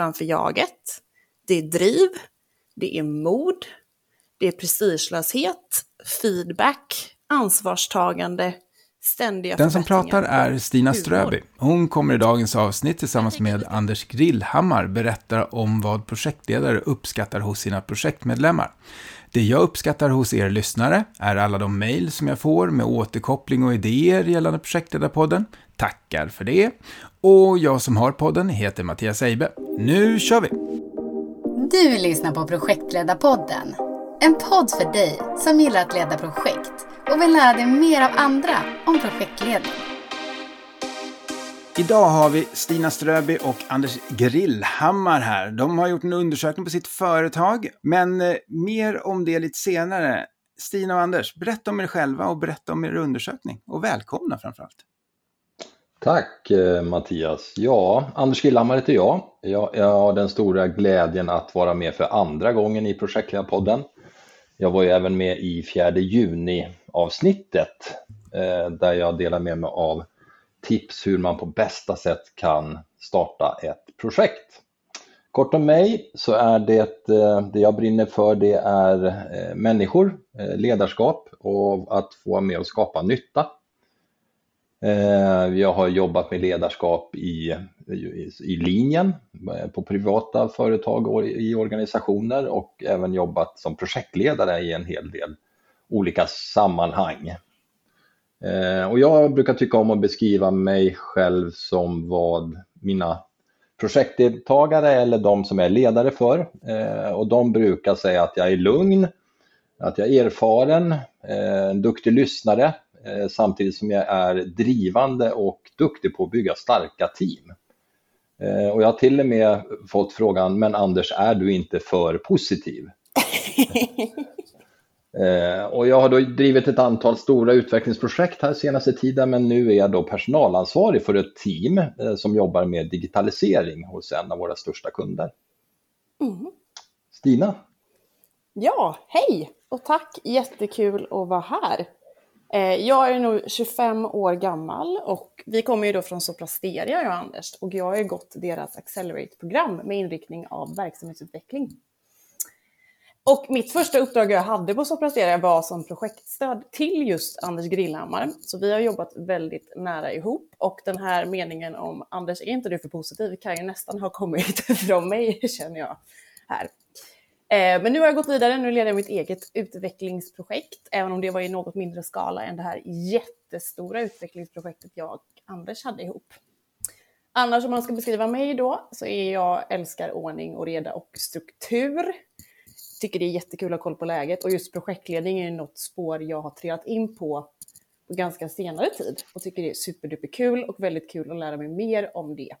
framför jaget. Det är driv, det är mod, det är prestigelöshet, feedback, ansvarstagande, ständiga Den som pratar är Stina Ströby. Hon kommer i dagens avsnitt tillsammans med Anders Grillhammar berätta om vad projektledare uppskattar hos sina projektmedlemmar. Det jag uppskattar hos er lyssnare är alla de mejl som jag får med återkoppling och idéer gällande projektledarpodden. Tackar för det. Och jag som har podden heter Mattias Eibe. Nu kör vi! Du lyssnar på Projektledarpodden. En podd för dig som gillar att leda projekt och vill lära dig mer av andra om projektledning. Idag har vi Stina Ströby och Anders Grillhammar här. De har gjort en undersökning på sitt företag, men eh, mer om det lite senare. Stina och Anders, berätta om er själva och berätta om er undersökning. Och välkomna framförallt. Tack eh, Mattias. Ja, Anders Grillhammar heter jag. jag. Jag har den stora glädjen att vara med för andra gången i Projektledarpodden. Jag var ju även med i fjärde juni avsnittet eh, där jag delar med mig av tips hur man på bästa sätt kan starta ett projekt. Kort om mig så är det, eh, det jag brinner för det är eh, människor, eh, ledarskap och att få vara med och skapa nytta. Jag har jobbat med ledarskap i, i linjen på privata företag och i organisationer och även jobbat som projektledare i en hel del olika sammanhang. Eh, och jag brukar tycka om att beskriva mig själv som vad mina projektdeltagare eller de som jag är ledare för. Eh, och de brukar säga att jag är lugn, att jag är erfaren, eh, en duktig lyssnare eh, samtidigt som jag är drivande och duktig på att bygga starka team. Eh, och jag har till och med fått frågan, men Anders, är du inte för positiv? Eh, och jag har då drivit ett antal stora utvecklingsprojekt här senaste tiden men nu är jag då personalansvarig för ett team eh, som jobbar med digitalisering hos en av våra största kunder. Mm. Stina? Ja, hej och tack! Jättekul att vara här. Eh, jag är nog 25 år gammal och vi kommer ju då från Soprasteria, jag och Anders, och jag har gått deras Accelerate-program med inriktning av verksamhetsutveckling. Och mitt första uppdrag jag hade på Soprasteria var som projektstöd till just Anders Grillhammar. Så vi har jobbat väldigt nära ihop och den här meningen om Anders, är inte du för positiv, kan ju nästan ha kommit från mig, känner jag här. Eh, men nu har jag gått vidare, nu leder jag mitt eget utvecklingsprojekt, även om det var i något mindre skala än det här jättestora utvecklingsprojektet jag och Anders hade ihop. Annars om man ska beskriva mig då, så är jag älskar ordning och reda och struktur tycker det är jättekul att ha koll på läget och just projektledning är något spår jag har trillat in på på ganska senare tid och tycker det är superduperkul och väldigt kul att lära mig mer om det.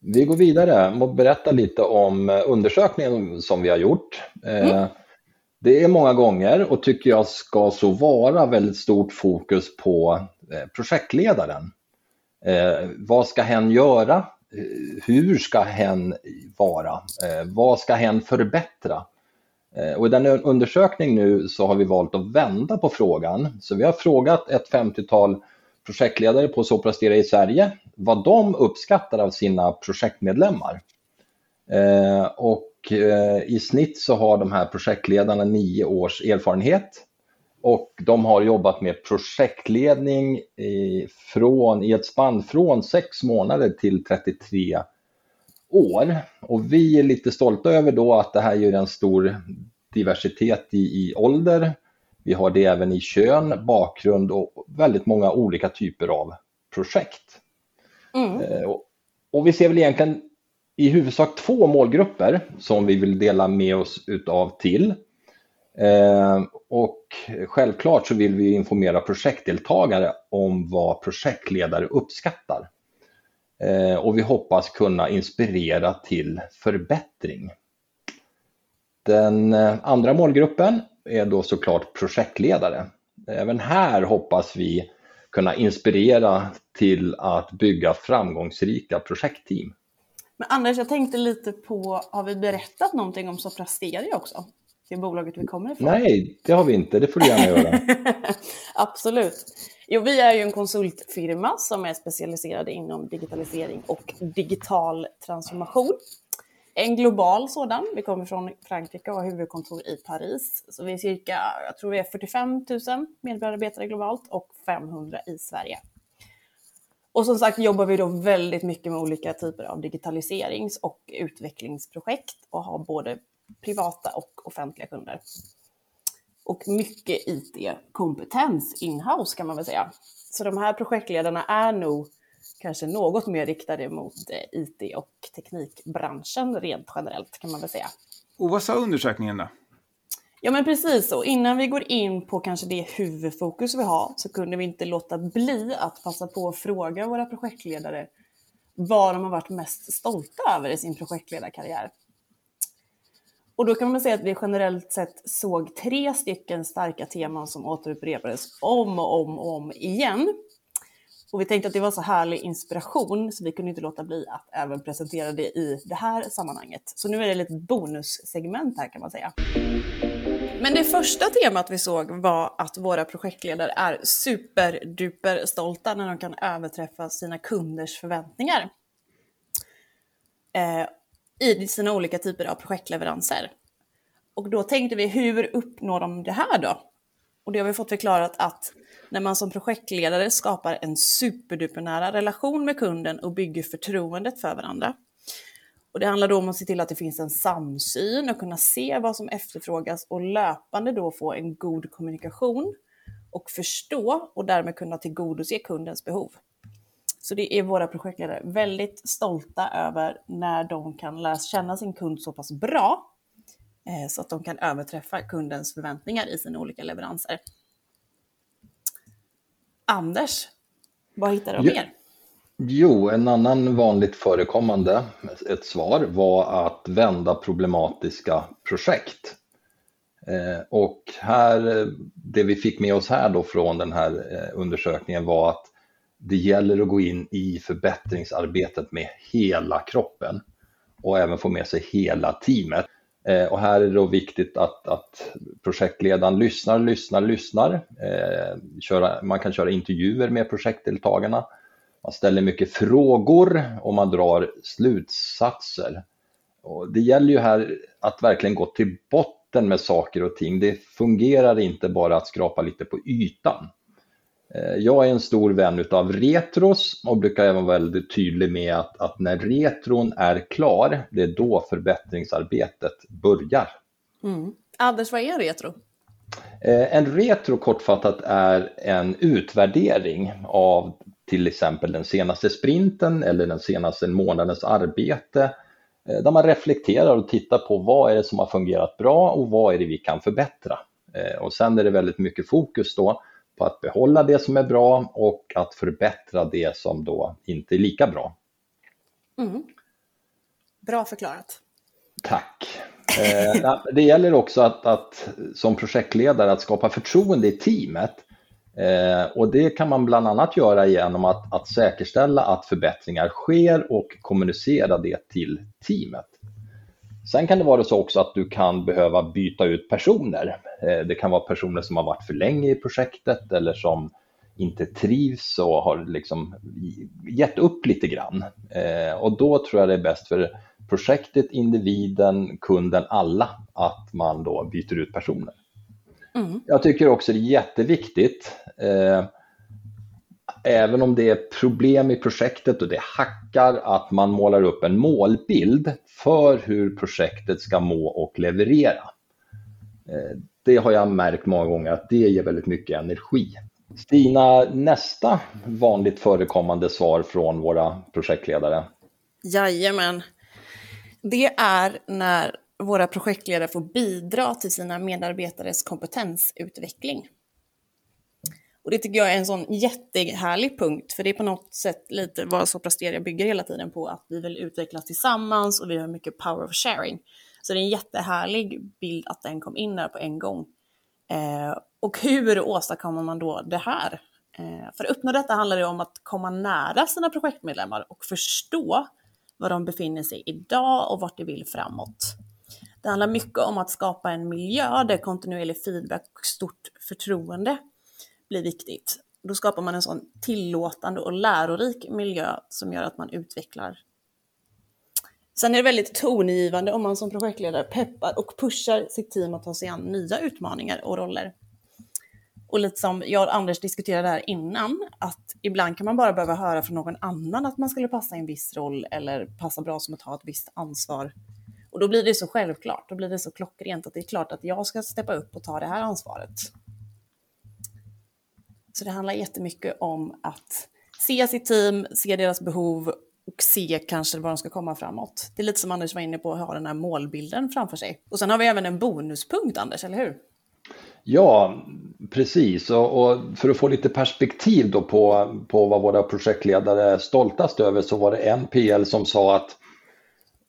Vi går vidare och berättar lite om eh, undersökningen som vi har gjort. Eh, mm. Det är många gånger och tycker jag ska så vara väldigt stort fokus på eh, projektledaren. Vad ska hen göra? Hur ska hen vara? Vad ska hen förbättra? Eh, och I den undersökning nu så har vi valt att vända på frågan. Så vi har frågat ett 50-tal projektledare på Soprastera i Sverige vad de uppskattar av sina projektmedlemmar. Eh, och eh, i snitt så har de här projektledarna nio års erfarenhet och de har jobbat med projektledning i, från, i ett spann från sex månader till 33 år. Och vi är lite stolta över då att det här är en stor diversitet i, i ålder. Vi har det även i kön, bakgrund och väldigt många olika typer av projekt. Mm. Eh, och, och, vi ser väl egentligen i huvudsak två målgrupper som vi vill dela med oss utav till. Eh, och självklart så vill vi informera projektdeltagare om vad projektledare uppskattar. Eh, och vi hoppas kunna inspirera till förbättring. Den eh, andra målgruppen är då såklart projektledare. Även här hoppas vi kunna inspirera till att bygga framgångsrika projektteam. Men Anders, jag tänkte lite på, har vi berättat någonting om Soprasteria också? Det bolaget vi kommer ifrån? Nej, det har vi inte. Det får du gärna göra. Absolut. Jo, vi är ju en konsultfirma som är specialiserade inom digitalisering och digital transformation. en global sådan. Vi kommer från Frankrike och har huvudkontor i Paris. Så vi är cirka, jag tror vi är 45 000 medarbetare globalt och 500 i Sverige. Och som sagt jobbar vi då väldigt mycket med olika typer av digitaliserings och utvecklingsprojekt och har både privata och offentliga kunder. Och mycket IT-kompetens inhouse kan man väl säga. Så de här projektledarna är nog kanske något mer riktade mot eh, IT och teknikbranschen rent generellt kan man väl säga. Och vad sa undersökningen då? Ja men precis så. Innan vi går in på kanske det huvudfokus vi har så kunde vi inte låta bli att passa på att fråga våra projektledare vad de har varit mest stolta över i sin projektledarkarriär. Och då kan man säga att vi generellt sett såg tre stycken starka teman som återupprepades om och om och om igen. Och vi tänkte att det var så härlig inspiration så vi kunde inte låta bli att även presentera det i det här sammanhanget. Så nu är det lite bonussegment här kan man säga. Men det första temat vi såg var att våra projektledare är superduper stolta när de kan överträffa sina kunders förväntningar. Eh, i sina olika typer av projektleveranser. Och då tänkte vi, hur uppnår de det här då? Och det har vi fått förklarat att när man som projektledare skapar en superdupernära relation med kunden och bygger förtroendet för varandra. Och det handlar då om att se till att det finns en samsyn och kunna se vad som efterfrågas och löpande då få en god kommunikation och förstå och därmed kunna tillgodose kundens behov. Så det är våra projektledare väldigt stolta över när de kan lära känna sin kund så pass bra eh, så att de kan överträffa kundens förväntningar i sina olika leveranser. Anders, vad hittar du mer? Jo, en annan vanligt förekommande ett svar var att vända problematiska projekt. Eh, och här, det vi fick med oss här då från den här eh, undersökningen var att det gäller att gå in i förbättringsarbetet med hela kroppen och även få med sig hela teamet. Eh, och här är det då viktigt att, att projektledaren lyssnar, lyssnar, lyssnar. Eh, köra, man kan köra intervjuer med projektdeltagarna. Man ställer mycket frågor och man drar slutsatser. Och det gäller ju här att verkligen gå till botten med saker och ting. Det fungerar inte bara att skrapa lite på ytan. Eh, jag är en stor vän av retros och brukar även vara väldigt tydlig med att, att, när retron är klar, det är då förbättringsarbetet börjar. Mm. Anders, vad är en retro? Eh, en retro kortfattat är en utvärdering av till exempel den senaste sprinten eller den senaste månadens arbete eh, där man reflekterar och tittar på vad är det som har fungerat bra och vad är det vi kan förbättra. Och sen är det väldigt mycket fokus då på att behålla det som är bra och att förbättra det som då inte är lika bra. Mm. Bra förklarat. Tack. Eh, det gäller också att, att, som projektledare att skapa förtroende i teamet. Eh, och det kan man bland annat göra genom att, att säkerställa att förbättringar sker och kommunicera det till teamet. Sen kan det vara så också att du kan behöva byta ut personer. Eh, det kan vara personer som har varit för länge i projektet eller som inte trivs och har liksom gett upp lite grann. Eh, och då tror jag det är bäst för projektet, individen, kunden, alla att man då byter ut personer. Mm. Jag tycker också det är jätteviktigt eh, även om det är problem i projektet och det hackar, att man målar upp en målbild för hur projektet ska må och leverera. Eh, det har jag märkt många gånger att det ger väldigt mycket energi. Stina, nästa vanligt förekommande svar från våra projektledare? Jajamän. Det är när våra projektledare får bidra till sina medarbetares kompetensutveckling. Och det tycker jag är en sån jättehärlig punkt, för det är på något sätt lite vad Soprasteria bygger hela tiden på, att vi vill utvecklas tillsammans och vi har mycket power of sharing. Så det är en jättehärlig bild att den kom in där på en gång. Eh, och hur åstadkommer man då det här? Eh, för att uppnå detta handlar det om att komma nära sina projektmedlemmar och förstå var de befinner sig idag och vart de vill framåt. Det handlar mycket om att skapa en miljö där kontinuerlig feedback och stort förtroende blir viktigt. Då skapar man en sån tillåtande och lärorik miljö som gör att man utvecklar Sen är det väldigt tongivande om man som projektledare peppar och pushar sitt team att ta sig an nya utmaningar och roller. Och lite som jag och Anders diskuterade här innan, att ibland kan man bara behöva höra från någon annan att man skulle passa i en viss roll eller passa bra som att ha ett visst ansvar. Och då blir det så självklart, då blir det så klockrent att det är klart att jag ska steppa upp och ta det här ansvaret. Så det handlar jättemycket om att se sitt team, se deras behov och se kanske var de ska komma framåt. Det är lite som Anders var inne på, att ha den här målbilden framför sig. Och sen har vi även en bonuspunkt, Anders, eller hur? Ja, precis. Och, och, för att få lite perspektiv då på, på vad våra projektledare är stoltast över så var det en PL som sa att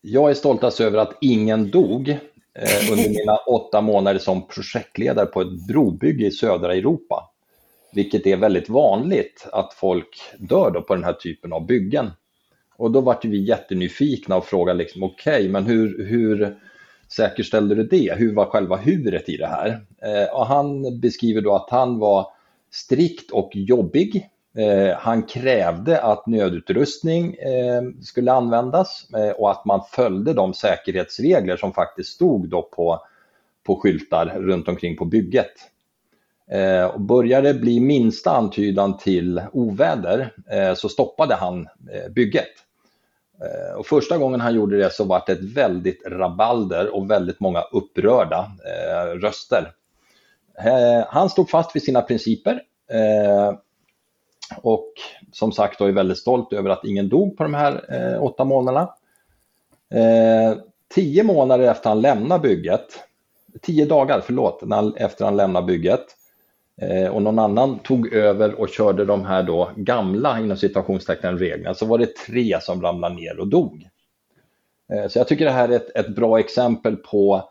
jag är stoltast över att ingen dog eh, under mina åtta månader som projektledare på ett brobygge i södra Europa. Vilket är väldigt vanligt att folk dör då på den här typen av byggen. Och då vart vi jättenyfikna och frågade liksom, okej, okay, men hur, hur säkerställde du det? Hur var själva huret i det här? Eh, och han beskriver då att han var strikt och jobbig. Eh, han krävde att nödutrustning eh, skulle användas eh, och att man följde de säkerhetsregler som faktiskt stod då på, på skyltar runt omkring på bygget. Eh, och började det bli minsta antydan till oväder eh, så stoppade han eh, bygget. Eh, och första gången han gjorde det så var det ett väldigt rabalder och väldigt många upprörda eh, röster. Eh, han stod fast vid sina principer eh, och som sagt då är väldigt stolt över att ingen dog på de här eh, åtta månaderna. Eh, tio månader efter han lämnade bygget, tio dagar förlåt, efter han lämnade bygget Eh, och någon annan tog över och körde de här då gamla inom citationstecken reglerna så var det tre som ramlade ner och dog. Eh, så jag tycker det här är ett, ett bra exempel på,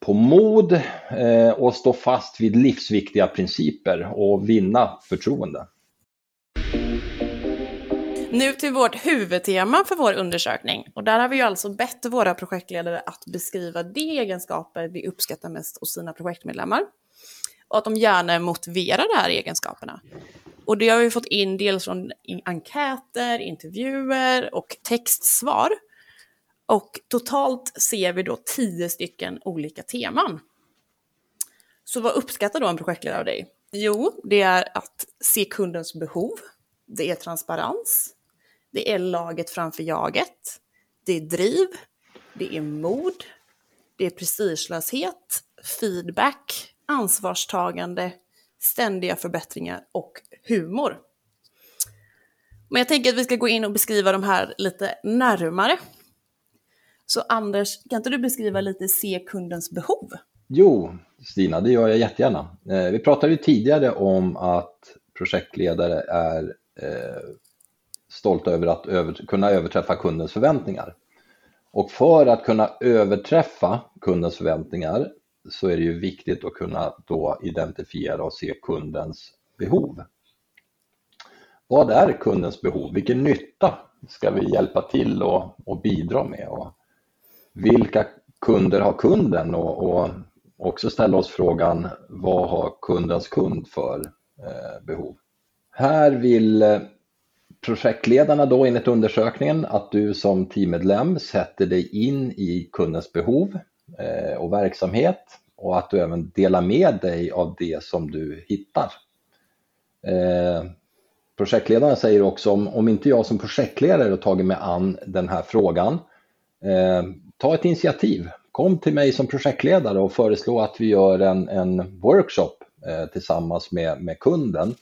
på mod eh, och stå fast vid livsviktiga principer och vinna förtroende. Nu till vårt huvudtema för vår undersökning. Och där har vi ju alltså bett våra projektledare att beskriva de egenskaper vi uppskattar mest hos sina projektmedlemmar och att de gärna motiverar de här egenskaperna. Och det har vi fått in dels från enkäter, intervjuer och textsvar. Och totalt ser vi då tio stycken olika teman. Så vad uppskattar då en projektledare av dig? Jo, det är att se kundens behov. Det är transparens. Det är laget framför jaget. Det är driv. Det är mod. Det är prestigelöshet, feedback, ansvarstagande, ständiga förbättringar och humor. Men jag tänker att vi ska gå in och beskriva de här lite närmare. Så Anders, kan inte du beskriva lite se kundens behov? Jo, Stina, det gör jag jättegärna. Eh, vi pratade ju tidigare om att projektledare är eh, stolta över att över, kunna överträffa kundens förväntningar. Och för att kunna överträffa kundens förväntningar så är det ju viktigt att kunna då identifiera och se kundens behov. Vad är kundens behov? Vilken nytta ska vi hjälpa till och, och bidra med? Och vilka kunder har kunden? Och, och också ställa oss frågan, vad har kundens kund för eh, behov? Här vill eh, projektledarna då enligt undersökningen att du som teammedlem sätter dig in i kundens behov Eh, och verksamhet och att du även delar med dig av det som du hittar. Eh, projektledaren säger också om, om inte jag som projektledare har tagit mig an den här frågan, eh, ta ett initiativ. Kom till mig som projektledare och föreslå att vi gör en, en workshop eh, tillsammans med, med kunden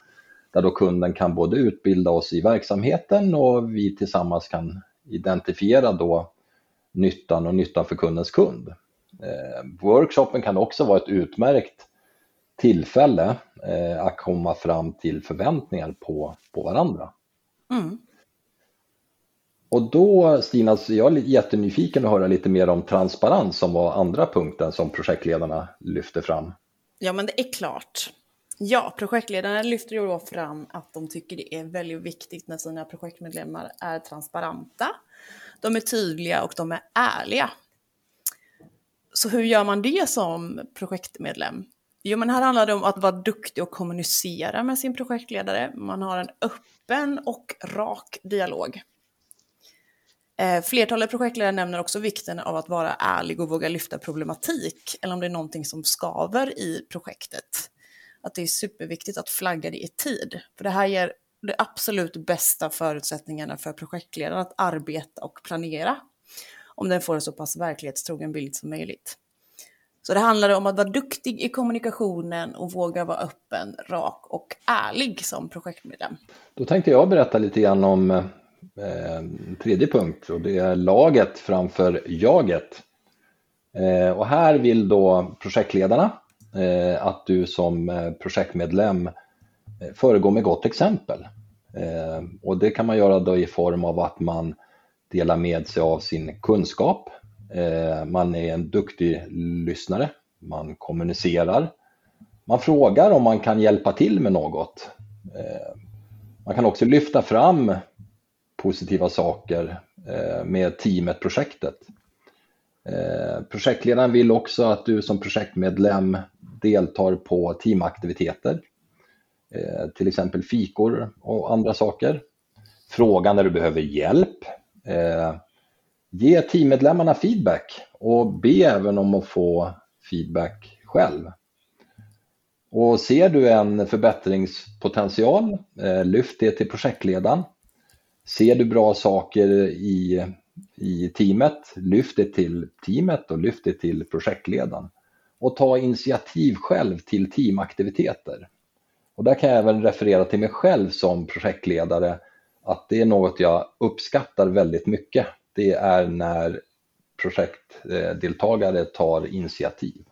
där då kunden kan både utbilda oss i verksamheten och vi tillsammans kan identifiera då nyttan och nyttan för kundens kund. Eh, workshopen kan också vara ett utmärkt tillfälle eh, att komma fram till förväntningar på, på varandra. Mm. Och då Stina, så jag är jättenyfiken att höra lite mer om transparens som var andra punkten som projektledarna lyfte fram. Ja, men det är klart. Ja, projektledarna lyfter ju då fram att de tycker det är väldigt viktigt när sina projektmedlemmar är transparenta, de är tydliga och de är ärliga så hur gör man det som projektmedlem? Jo, men här handlar det om att vara duktig och kommunicera med sin projektledare. Man har en öppen och rak dialog. Eh, flertalet projektledare nämner också vikten av att vara ärlig och våga lyfta problematik, eller om det är någonting som skaver i projektet. Att det är superviktigt att flagga det i tid, för det här ger de absolut bästa förutsättningarna för projektledaren att arbeta och planera, om den får en så pass verklighetstrogen bild som möjligt. Så det handlar om att vara duktig i kommunikationen och våga vara öppen, rak och ärlig som projektmedlem. Då tänkte jag berätta lite grann om eh, tredje punkt och det är laget framför jaget. Eh, och här vill då projektledarna eh, att du som eh, projektmedlem eh, föregår med gott exempel. Eh, och det kan man göra då i form av att man delar med sig av sin kunskap, eh, man är en duktig lyssnare, man kommunicerar, man frågar om man kan hjälpa till med något. Eh, man kan också lyfta fram positiva saker eh, med teamet, projektet. Projektledaren vill också att du som projektmedlem deltar på teamaktiviteter, till exempel fikor och andra saker. Fråga när du behöver hjälp. Eh, ge teammedlemmarna feedback och be även om att få feedback själv. Och ser du en förbättringspotential, eh, lyft det till projektledaren. Ser du bra saker i, i teamet, lyft det till teamet och lyft det till projektledaren. Och ta initiativ själv till teamaktiviteter. Och där kan jag även referera till mig själv som projektledare att det är något jag uppskattar väldigt mycket det är när projektdeltagare tar initiativ.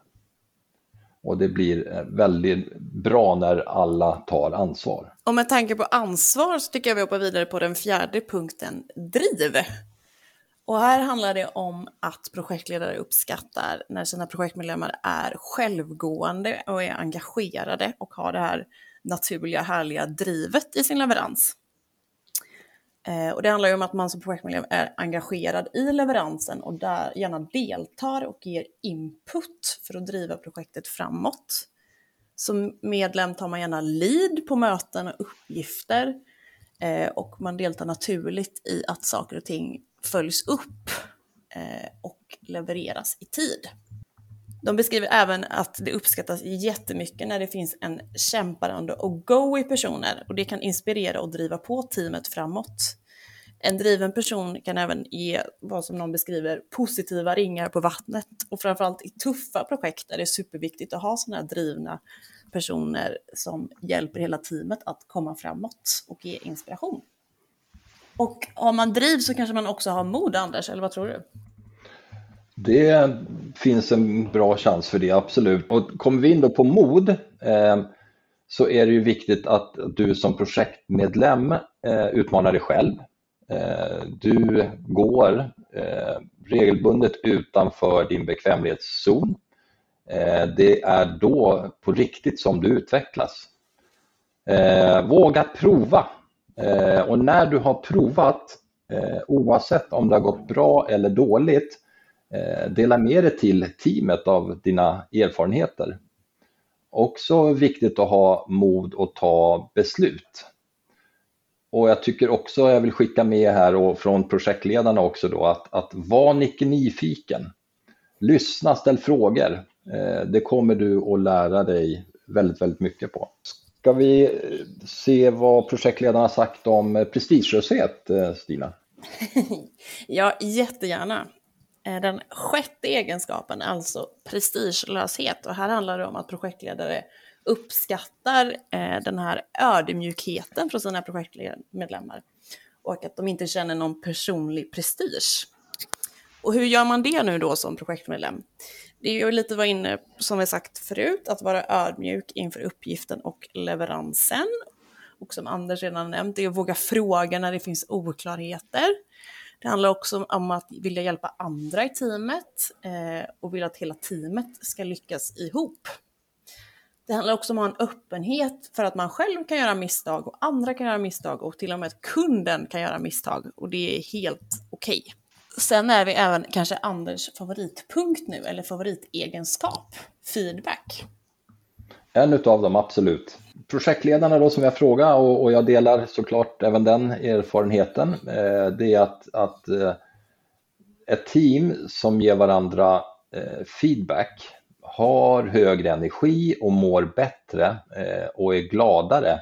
Och det blir eh, väldigt bra när alla tar ansvar. Och med tanke på ansvar så tycker jag vi hoppar vidare på den fjärde punkten, driv. Och här handlar det om att projektledare uppskattar när sina projektmedlemmar är självgående och är engagerade och har det här naturliga härliga drivet i sin leverans. Eh, och det handlar ju om att man som projektmedlem är engagerad i leveransen och där gärna deltar och ger input för att driva projektet framåt. Som medlem tar man gärna lead på möten och uppgifter eh, och man deltar naturligt i att saker och ting följs upp eh, och levereras i tid. De beskriver även att det uppskattas jättemycket när det finns en kämparande och go i personer och det kan inspirera och driva på teamet framåt. En driven person kan även ge vad som någon beskriver positiva ringar på vattnet och framförallt i tuffa projekt är det superviktigt att ha sådana här drivna personer som hjälper hela teamet att komma framåt och ge inspiration. Och har man driv så kanske man också har mod, Anders, eller vad tror du? Det finns en bra chans för det, absolut. Och kommer vi in då på mod eh, så är det ju viktigt att du som projektmedlem eh, utmanar dig själv. Eh, du går eh, regelbundet utanför din bekvämlighetszon. Eh, det är då på riktigt som du utvecklas. Eh, våga prova. Eh, och när du har provat, eh, oavsett om det har gått bra eller dåligt, Eh, dela med dig till teamet av dina erfarenheter. Också viktigt att ha mod att ta beslut. Och jag tycker också, jag vill skicka med här och från projektledarna också då, att, att var Nicke nyfiken. Lyssna, ställ frågor. Eh, det kommer du att lära dig väldigt, väldigt mycket på. Ska vi se vad projektledarna har sagt om prestigelöshet, eh, Stina? ja, jättegärna. Eh, den sjätte egenskapen, alltså prestigelöshet. Och här handlar det om att projektledare uppskattar eh, den här ödmjukheten från sina projektmedlemmar och att de inte känner någon personlig prestige. Och hur gör man det nu då som projektmedlem? Det är ju lite vad inne, som vi sagt förut, att vara ödmjuk inför uppgiften och leveransen. Och som Anders redan nämnt, det är att våga fråga när det finns oklarheter. Det handlar också om att vilja hjälpa andra i teamet eh, och vilja att hela teamet ska lyckas ihop. Det handlar också om att ha en öppenhet för att man själv kan göra misstag och andra kan göra misstag och till och med kunden kan göra misstag och det är helt okej. Okay. Sen är vi även kanske Anders favoritpunkt nu, eller favoritegenskap, feedback. En utav dem, absolut. Projektledarna då som jag frågar och, och jag delar såklart även den erfarenheten, eh, det är att, att eh, ett team som ger varandra eh, feedback har högre energi och mår bättre eh, och är gladare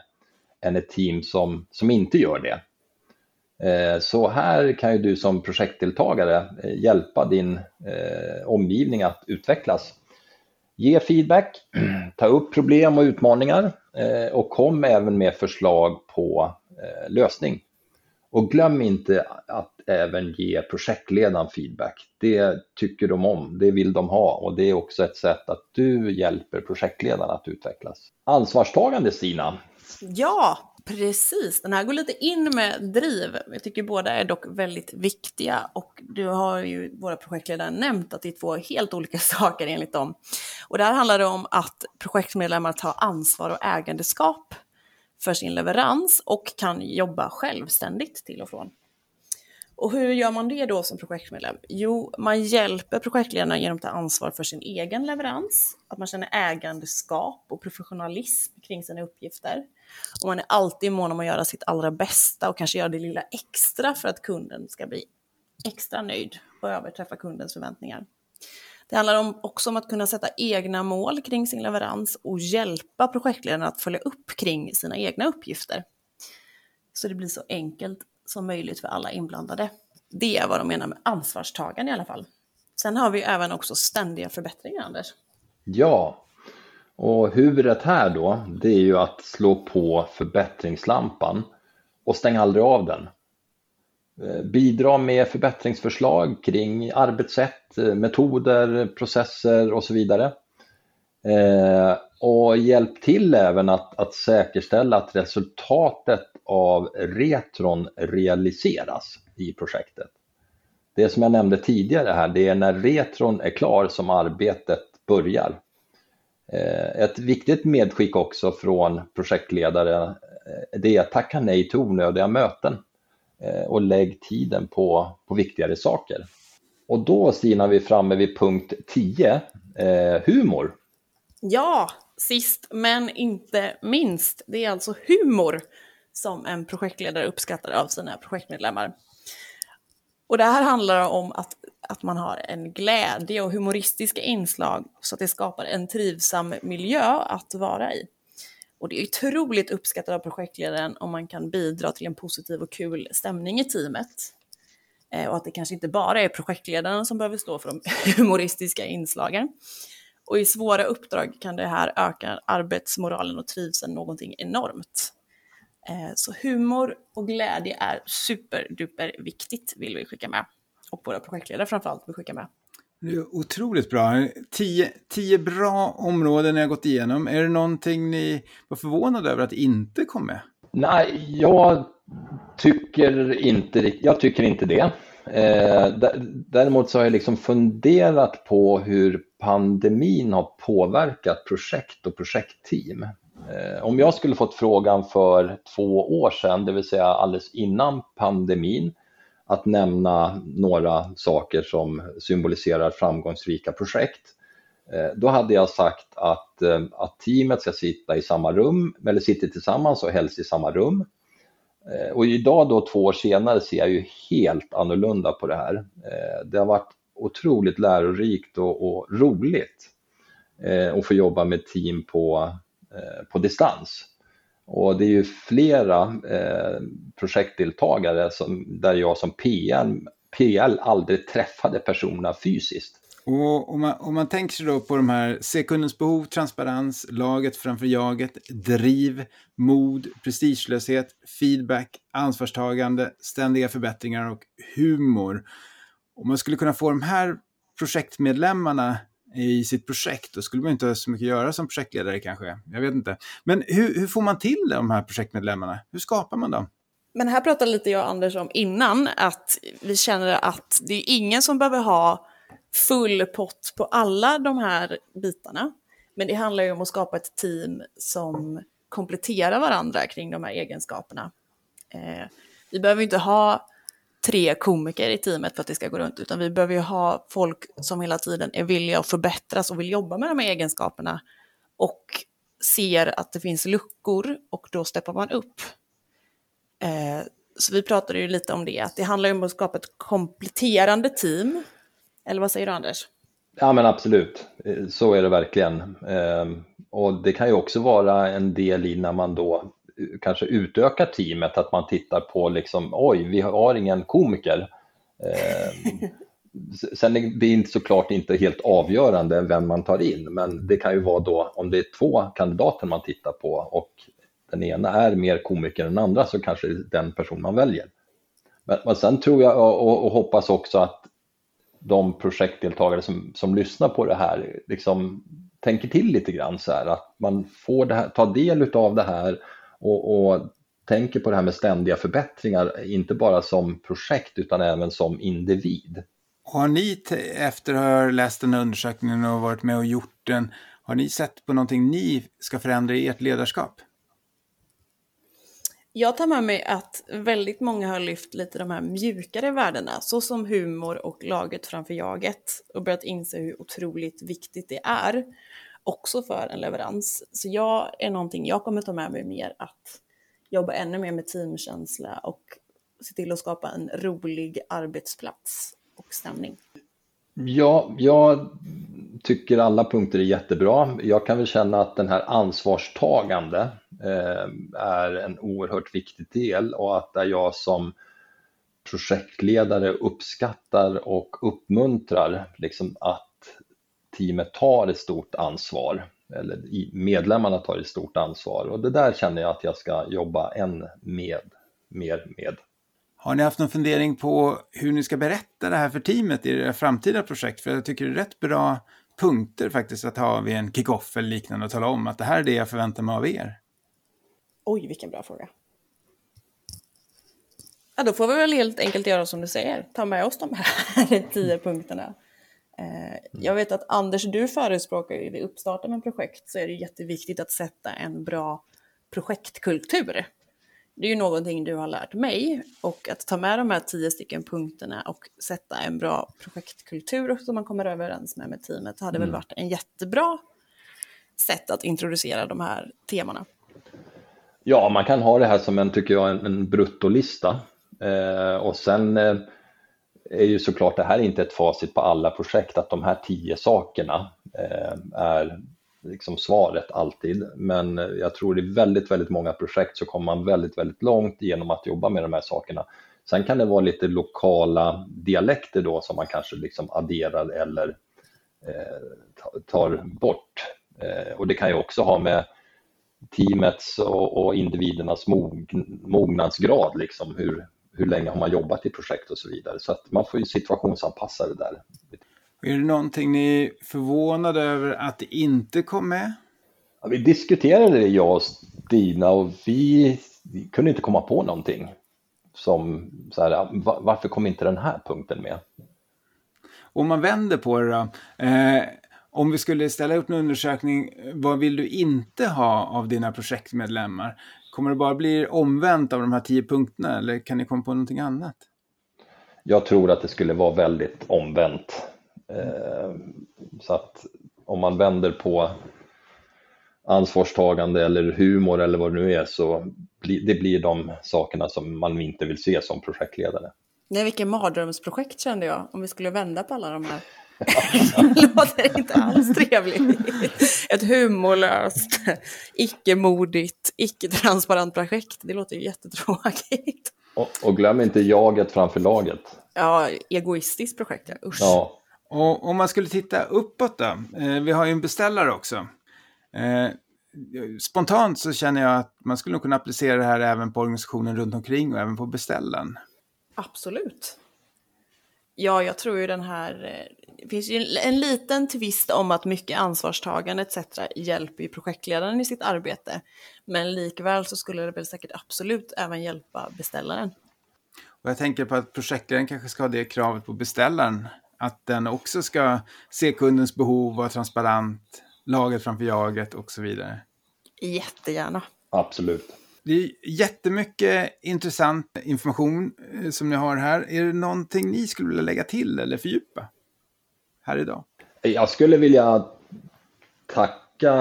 än ett team som, som inte gör det. Eh, så här kan ju du som projektdeltagare eh, hjälpa din eh, omgivning att utvecklas. Ge feedback, ta upp problem och utmaningar Eh, och kom även med förslag på eh, lösning. Och glöm inte att även ge projektledaren feedback. Det tycker de om, det vill de ha och det är också ett sätt att du hjälper projektledaren att utvecklas. Ansvarstagande Stina. Ja, Precis, den här går lite in med driv. Jag tycker båda är dock väldigt viktiga och du har ju våra projektledare nämnt att det är två helt olika saker enligt dem. Och där handlar det om att projektmedlemmar tar ansvar och ägandeskap för sin leverans och kan jobba självständigt till och från. Och hur gör man det då som projektmedlem? Jo, man hjälper projektledarna genom att ta ansvar för sin egen leverans, att man känner ägandeskap och professionalism kring sina uppgifter. Och man är alltid mån om att göra sitt allra bästa och kanske göra det lilla extra för att kunden ska bli extra nöjd och överträffa kundens förväntningar. Det handlar om, också om att kunna sätta egna mål kring sin leverans och hjälpa projektledarna att följa upp kring sina egna uppgifter. Så det blir så enkelt som möjligt för alla inblandade. Det är vad de menar med ansvarstagande i alla fall. Sen har vi även också ständiga förbättringar, Anders. Ja, och huvudet här då, det är ju att slå på förbättringslampan och stänga aldrig av den. Eh, bidra med förbättringsförslag kring arbetssätt, eh, metoder, processer och så vidare. Eh, och hjälp till även att, att säkerställa att resultatet av retron realiseras i projektet. Det som jag nämnde tidigare här, det är när retron är klar som arbetet börjar. Eh, ett viktigt medskick också från projektledare eh, det är att tacka nej till onödiga möten eh, och lägg tiden på, på viktigare saker. Och då Stina är vi framme vid punkt 10, eh, humor. Ja, sist men inte minst. Det är alltså humor som en projektledare uppskattar av sina projektmedlemmar. Och det här handlar om att, att man har en glädje och humoristiska inslag så att det skapar en trivsam miljö att vara i. Och det är otroligt uppskattat av projektledaren om man kan bidra till en positiv och kul stämning i teamet. Eh, och att det kanske inte bara är projektledaren som behöver stå för de humoristiska inslagen. Och i svåra uppdrag kan det här öka arbetsmoralen och trivseln någonting enormt. Eh, så humor och glädje är superduper viktigt vill vi skicka med. Och våra projektledare framförallt vill skicka med. Det är otroligt bra. Tio, tio bra områden ni har gått igenom. Är det någonting ni var förvånade över att det inte kom med? Nej, jag tycker inte, jag tycker inte det. Eh, däremot så har jag liksom funderat på hur pandemin har påverkat projekt och projektteam. Eh, om jag skulle fått frågan för två år sedan, det vill säga alldeles innan pandemin, att nämna några saker som symboliserar framgångsrika projekt, eh, då hade jag sagt att, eh, att teamet ska sitta i samma rum, eller sitter tillsammans och helst i samma rum. Och idag då två år senare ser jag ju helt annorlunda på det här. Det har varit otroligt lärorikt och, och roligt eh, att få jobba med team på, Eh, på distans. Och det är ju flera eh, projektdeltagare som, där jag som PL, PL aldrig träffade personerna fysiskt. Och om man, om man tänker sig då på de här sekundens behov, transparens, laget framför jaget, driv, mod, prestigelöshet, feedback, ansvarstagande, ständiga förbättringar och humor. Om man skulle kunna få de här projektmedlemmarna i sitt projekt. Då skulle man inte ha så mycket att göra som projektledare kanske. Jag vet inte. Men hur, hur får man till de här projektmedlemmarna? Hur skapar man dem? Men här pratade lite jag och Anders om innan, att vi känner att det är ingen som behöver ha full pott på alla de här bitarna. Men det handlar ju om att skapa ett team som kompletterar varandra kring de här egenskaperna. Eh, vi behöver inte ha tre komiker i teamet för att det ska gå runt, utan vi behöver ju ha folk som hela tiden är villiga att förbättras och vill jobba med de här egenskaperna och ser att det finns luckor och då steppar man upp. Eh, Så vi pratade ju lite om det, att det handlar ju om att skapa ett kompletterande team. Eller vad säger du Anders? Ja men absolut, eh, så är det verkligen. Eh, och det kan ju också vara en del i när man då kanske utökar teamet, att man tittar på liksom, oj, vi har ingen komiker. Ehm, sen är det inte såklart inte helt avgörande vem man tar in, men det kan ju vara då om det är två kandidater man tittar på och den ena är mer komiker än den andra så kanske det är den person man väljer. Men, men sen tror jag och, och, hoppas också att de projektdeltagare som, som lyssnar på det här liksom tänker till lite grann så här att man får det här, ta del av det här och, och tänker på det här med ständiga förbättringar, inte bara som projekt utan även som individ. Har ni efter att ha läst den här undersökningen och varit med och gjort den, har ni sett på någonting ni ska förändra i ert ledarskap? Jag tar med mig att väldigt många har lyft lite de här mjukare värdena, såsom humor och laget framför jaget och börjat inse hur otroligt viktigt det är, också för en leverans. Så jag är någonting jag kommer ta med mig mer att jobba ännu mer med teamkänsla och se till att skapa en rolig arbetsplats och stämning. Ja, jag tycker alla punkter är jättebra. Jag kan väl känna att den här ansvarstagande eh, är en oerhört viktig del och att där jag som projektledare uppskattar och uppmuntrar liksom att teamet tar ett stort ansvar eller medlemmarna tar ett stort ansvar och det där känner jag att jag ska jobba än med, mer med. Har ni haft någon fundering på hur ni ska berätta det här för teamet i era framtida projekt? För jag tycker det är rätt bra punkter faktiskt att ha vid en kick-off eller liknande och tala om att det här är det jag förväntar mig av er. Oj, vilken bra fråga. Ja, då får vi väl helt enkelt göra som du säger, ta med oss de här tio punkterna. Eh, jag vet att Anders, du förespråkar ju vid uppstarten av projekt så är det jätteviktigt att sätta en bra projektkultur det är ju någonting du har lärt mig och att ta med de här tio stycken punkterna och sätta en bra projektkultur som man kommer överens med med teamet hade mm. väl varit en jättebra sätt att introducera de här temana. Ja, man kan ha det här som en, tycker jag, en, en bruttolista eh, och sen eh, är ju såklart det här är inte ett facit på alla projekt att de här tio sakerna eh, är liksom svaret alltid, men jag tror i väldigt, väldigt många projekt så kommer man väldigt, väldigt långt genom att jobba med de här sakerna. Sen kan det vara lite lokala dialekter då som man kanske liksom adderar eller eh, tar bort. Eh, och det kan ju också ha med teamets och, och individernas mog, mognadsgrad, liksom hur, hur länge har man jobbat i projekt och så vidare. Så att man får ju situationsanpassa det där. Är det någonting ni är förvånade över att det inte kom med? Ja, vi diskuterade det jag och Stina och vi, vi kunde inte komma på någonting. Som så här, varför kom inte den här punkten med? Om man vänder på det då. Eh, om vi skulle ställa upp en undersökning, vad vill du inte ha av dina projektmedlemmar? Kommer det bara bli omvänt av de här tio punkterna eller kan ni komma på någonting annat? Jag tror att det skulle vara väldigt omvänt. Eh, så att om man vänder på ansvarstagande eller humor eller vad det nu är så blir det blir de sakerna som man inte vill se som projektledare. Nej, vilken mardrömsprojekt kände jag om vi skulle vända på alla de här. Det låter inte alls trevligt. Ett humorlöst, icke-modigt, icke-transparent projekt. Det låter ju jättetråkigt. Och, och glöm inte jaget framför laget. Ja, egoistiskt projekt, ja. Usch. Ja. Och om man skulle titta uppåt då, eh, vi har ju en beställare också. Eh, spontant så känner jag att man skulle kunna applicera det här även på organisationen runt omkring och även på beställaren. Absolut. Ja, jag tror ju den här, eh, det finns ju en, en liten twist om att mycket ansvarstagande etc. hjälper ju projektledaren i sitt arbete. Men likväl så skulle det väl säkert absolut även hjälpa beställaren. Och jag tänker på att projektledaren kanske ska ha det kravet på beställaren att den också ska se kundens behov, vara transparent, laget framför jaget och så vidare. Jättegärna. Absolut. Det är jättemycket intressant information eh, som ni har här. Är det någonting ni skulle vilja lägga till eller fördjupa här idag? Jag skulle vilja tacka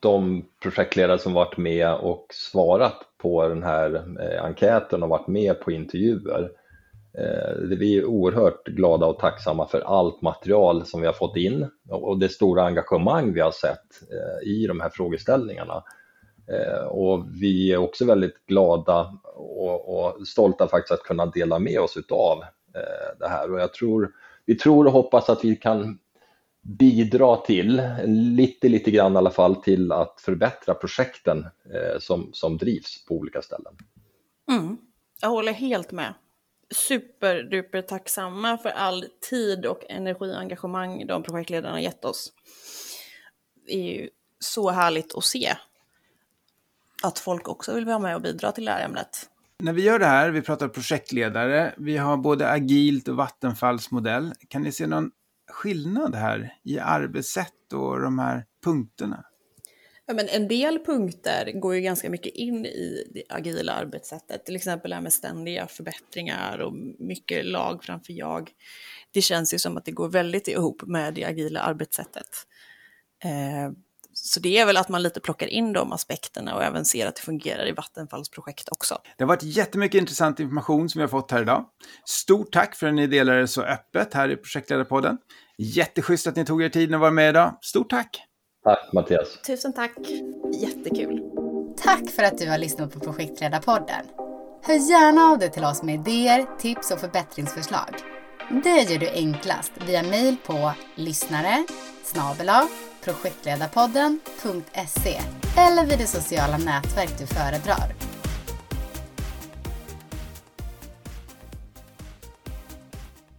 de projektledare som varit med och svarat på den här eh, enkäten och varit med på intervjuer. Eh, vi är oerhört glada och tacksamma för allt material som vi har fått in och det stora engagemang vi har sett eh, i de här frågeställningarna. Och vi är också väldigt glada och, stolta faktiskt att kunna dela med oss utav det här och jag tror, vi tror och hoppas att vi kan bidra till, lite, lite grann i alla fall, till att förbättra projekten eh, som, som drivs på olika ställen. Mm. Jag håller helt med. Superduper tacksamma för all tid och energiengagemang de projektledarna gett oss. Det är ju så härligt att se att folk också vill vara med och bidra till det här ämnet. När vi gör det här, vi pratar projektledare, vi har både agilt och vattenfallsmodell. Kan ni se någon skillnad här i arbetssätt och de här punkterna? Ja, men en del punkter går ju ganska mycket in i det agila arbetssättet, till exempel det här med ständiga förbättringar och mycket lag framför jag. Det känns ju som att det går väldigt ihop med det agila arbetssättet. Eh, så det är väl att man lite plockar in de aspekterna och även ser att det fungerar i Vattenfalls projekt också. Det har varit jättemycket intressant information som vi har fått här idag. Stort tack för att ni delade så öppet här i Projektledarpodden. Jätteschysst att ni tog er tid att vara med idag. Stort tack! Tack Mattias! Tusen tack! Jättekul! Tack för att du har lyssnat på Projektledarpodden. Hör gärna av dig till oss med idéer, tips och förbättringsförslag. Det gör du enklast via mejl på lyssnare snabel projektledarpodden.se eller vid det sociala nätverk du föredrar.